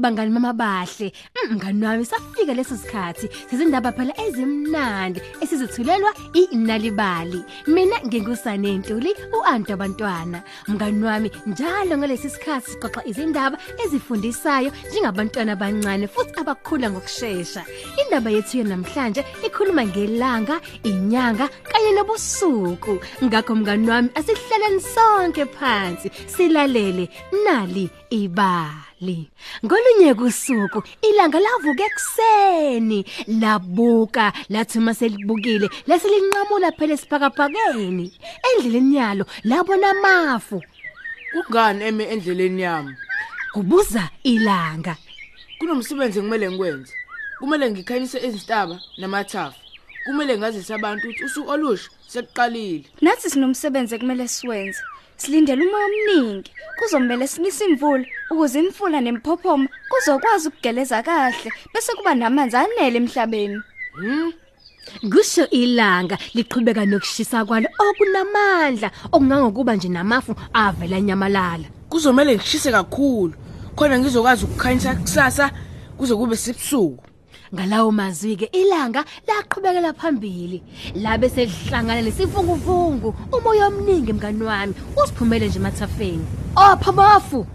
bangani mama bahle. Mm, mngani wami safika leso sikhathi. Sizindaba phela ezimnandi esizithulelwa inalibali. Mina ngingusane Ntuli uAnto abantwana mngani wami njalo ngalesi sikhathi sixoxa izindaba ezifundisayo njengabantwana abancane futhi abakhula ngokusheshsha indaba yethu namhlanje ikhuluma ngelanga inyanga kanye nobusuku. Ngakho mngani wami asihlaleni sonke phansi silalele nali ibali ngolunye kusuku ilanga lavuka ekseni labuka lathi maselibukile lasilinqamula phela esiphakaphakeni endleleni yalo labona amafu Kungani eme endleleni yami? kubuza ilanga Kunomsebenzi kumele ngikwenze. Kumele ngikhanyise izintaba namathafa. Kumele ngazise abantu ukuthi usuku olusha sekuqalile. Nathi sinomsebenzi ekumele siwenze. Silindele umoya omningi. Kuzomela sinise imvula ukuze imfula nemphophoma kuzokwazi ukugeleza kahle bese kuba namanzi anele emhlabeni. Hmm? kusho ilanga liqhubeka nokushisa kwalo okunamandla okungangokuba nje namafu avela nyamalala Kuzomela ngishise kakhulu. Khona ngizokwazi ukukhanyisa kusasa kuze kube sibusuku. Ngalawo mazwi ke ilanga laqhubekela phambili labe selihlangana nesivunguvungu umoya omningi mngani wami usiphumele nje emathafeni opha mafu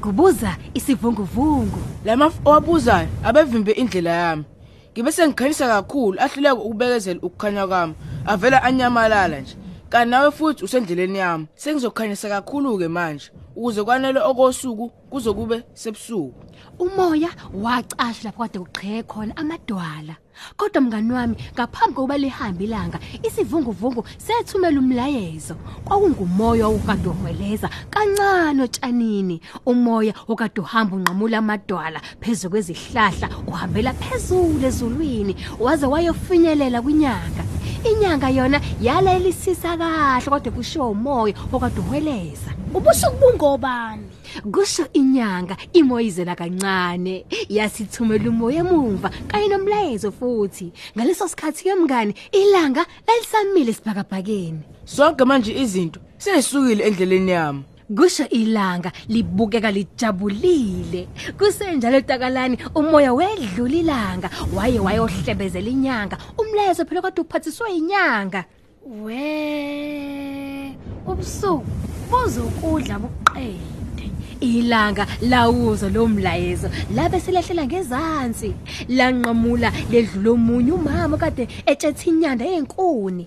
kubuza isivunguvungu Lamafu owabuzayo abevimbe indlela yami. Ngibe sengikhanyisa kakhulu ahluleka ukubekezela ukukhanya kwami. Avela anyamalala nje. Kanti nawe futhi usendleleni yami. Sengizokhanyisa kakhulu ke manje ukuze kwanele okosuku kuzokube sebusuku. umoya wacasha lapho kade kuqheke khona amadwala kodwa mngani wami ngaphambi kokuba lihambe ilanga isivunguvungu sethumela umlayezo kwakungumoya okade uhweleza kancane otshanini umoya okade uhamba unqamula amadwala phezulu kwezihlahla uhambela phezulu ezulwini waze wayofinyelela kwinyanga inyanga yona yalelisisa kahle kodwa kushiwo umoya okade uhweleza Ubusuku bungobani? kusho inyanga imoyizela kancane yasithumela umoya emuva kanye nomlayezo futhi ngaleso sikhathi ke mngani ilanga lalisamile sibhakabhakeni Sonke manje izinto sesisukile endleleni yami. Kusho ilanga libukeka lijabulile kusenjalo takalani umoya wedlula ilanga waye wayohlebezela inyanga umlayezo phela kade uphathiswe inyanga We ubusuku buzokudla buqede. ilanga lawuza lo mlayezo labe selahlela ngezansi lanqamula ledlula omunye umama kade etshethe inyanda yenkuni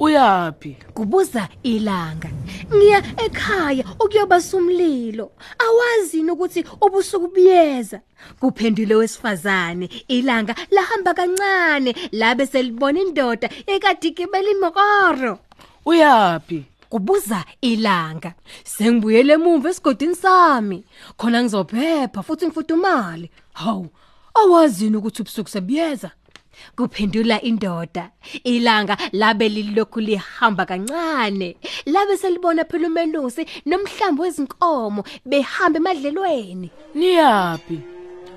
Uyapi? kubuza ilanga ngiya ekhaya ukuyoba sumlilo. Awazini ukuthi ubusuku buyeza kuphendule wesifazane ilanga lahamba kancane labe selibona indoda ekadikibela imokoro. Uyapi? kubuza ilanga. Sengibuyele emuva esigodini sami. Khona ngizophepha futhi ngifudumale. Hawu awazini ukuthi ubusuku sebuyeza kuphendula indoda. Ilanga labe lilokhu lihamba kancane. Labe selibona phela umelusi nomhlambi wezinkomo behamba emadlelweni. Niyapi?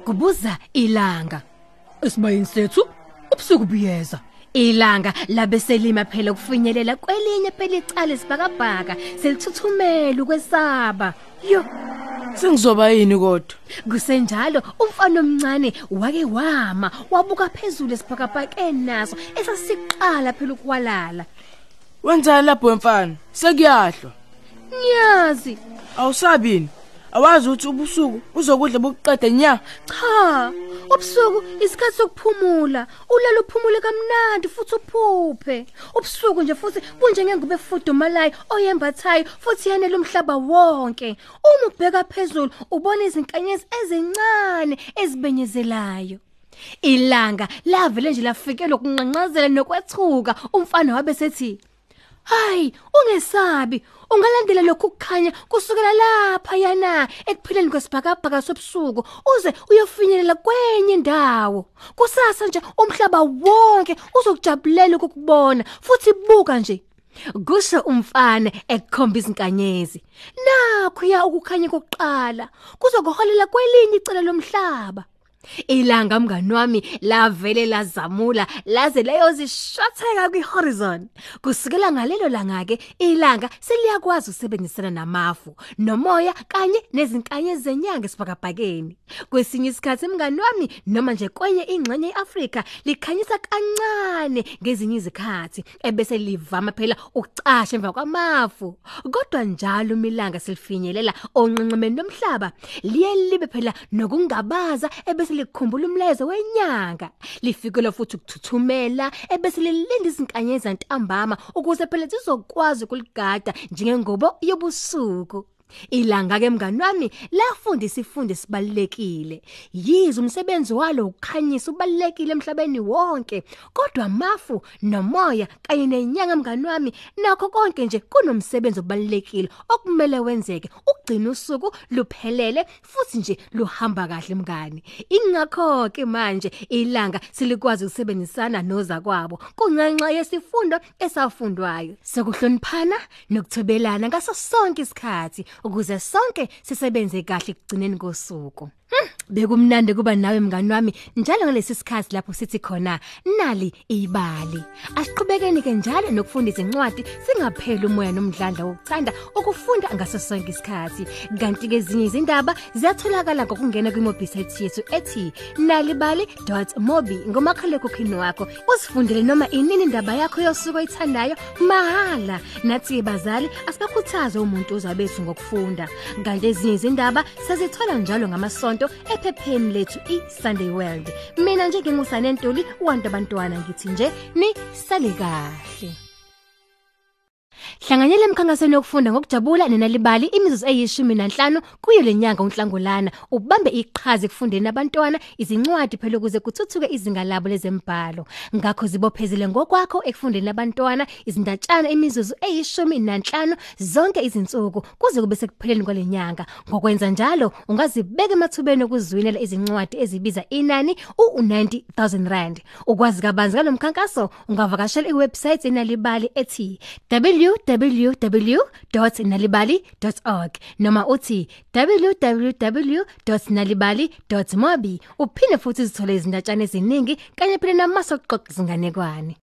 kubuza ilanga. Esibayini sethu ubusuku buyeza. Ilanga labe selima phela ukufinyelela kwelinye phela icala isibhakabhaka selithuthumela ukwesaba. Yo! Sengizoba yini kodwa? kusenjalo umfana omncane wake wama wabuka phezulu esibhakabhakeni naso esasiqala phela ukwalala Wenzani lapho mfana? Sekuyahlwa. ngiyazi Awusabini. Awazi ukuthi ubusuku uzokudla bokuqeda nya. cha ubusuku isikhathi sokuphumula. Ulala uphumule kamnandi futhi uphuphe. Ubusuku nje futhi kunjengengubo efudumalayo oyembathayo futhi yanele umhlaba wonke. Uma ubheka phezulu ubona izinkanyezi ezincane ezibenyezelayo. Ilanga lavele nje lafikela ukunqanqazela nokwethuka. Umfana wabe sethi Hayi, ungesabi. Ungalandela lokhu kukhanya kusukela lapha yana ekuphileni kwesibhakabhaka sobusuku uze uyofinyelela kwenye indawo. Kusasa nje umhlaba wonke uzokujabulela ukukubona futhi buka nje. Kusho umfana ekukhomba izinkanyezi. Nakho ya ukukhanya kokuqala kuzokuholela kwelinye icele lomhlaba. Ilanga mngani wami lavele lazamula laze layozishwatheka kwihorizon. Kusukela ngalelo langa ke ilanga seliyakwazi ukusebenzisana namafu, nomoya kanye nezinkanye zenyanga esibhakabhakeni. Kwesinye isikhathi mngani wami noma nje kwenye ingxenye yeAfrika likhanyisa kancane ngezinye izikhathi ebese livama phela ukucasha emva kwamafu. Kodwa njalo umilanga selifinyelela onqenqemeni lomhlaba liye libe phela nokungabaza ebese likhumbula umlezo wenyanga. Lifikela futhi ukuthuthumela ebese lilinda izinkanyezi ntambama ukuze phela zizokwazi ukuligada njengengubo yobusuku. Ilanga ke mngani wami lafundisa ifundo esibalekile. Yizo umsebenzi walo ukukhanyisa ubalekile emhlabeni wonke. Kodwa amafu nomoya kanye nenyanga mngani wami nakho konke nje kunomsebenzi obalekile okumele wenzeke ugcina usuku luphelele futhi nje luhamba kahle mngani. Ingakho ke manje ilanga silikwazi ukusebenzisana noza kwabo kungenxa yesifundo esafundwayo. Sokuhloniphana nokuthobelana ngaso sonke isikhathi ukuze sonke sisebenze kahle ekugcineni kosuku. Hmm, bekumnandi kuba nawe mngani wami njalo ngalesi sikhathi lapho sithi khona nali ibali. Asiqhubekeni ke njalo nokufunda izincwadi singapheli umoya nomdlandla wokuthanda ukufunda ngaso sonke isikhathi. Kanti ke ezinye izindaba ziyatholakala ngokungena kwimobisite yethu ethi nalibali.mobi ngomakhalekhukhwini wakho. Usifundele noma inini indaba yakho yosuku oyithandayo mahala. Nathi bazali asibakhuthaze umuntu ozabethu ngokufunda. Kanti ezinye izindaba sezithola njalo ngamasonto ephepheni lethu iSunday World. Mina nje ngingusane Ntuli uwantu abantwana ngithi nje ni sale kahle. Hlanganyela emkhankasweni yokufunda ngokujabula nenalibali imizuzu eyishumi nanhlanu kuyo lenyanga uNhlangulana. Ubambe iqhaza ekufundeni abantwana izincwadi phela ukuze kuthuthuke izinga labo lezembhalo ngakho zibophezele ngokwakho ekufundeni abantwana izindatshana imizuzu eyishumi nanhlanu zonke izinsuku kuze kube sekupheleni kwalenyanga ngokwenza njalo ungazibeka emathubeni okuzwinela izincwadi ezibiza inani u90000 rand. Ukwazi kabanzi kalomkhankaso ungavakashela iwebsite enalibali ethi www.nalibali.org noma uthi www.nalibali.mobi uphinde futhi uzithole izindatshana eziningi kanye phela namasokuxoxa izinganekwane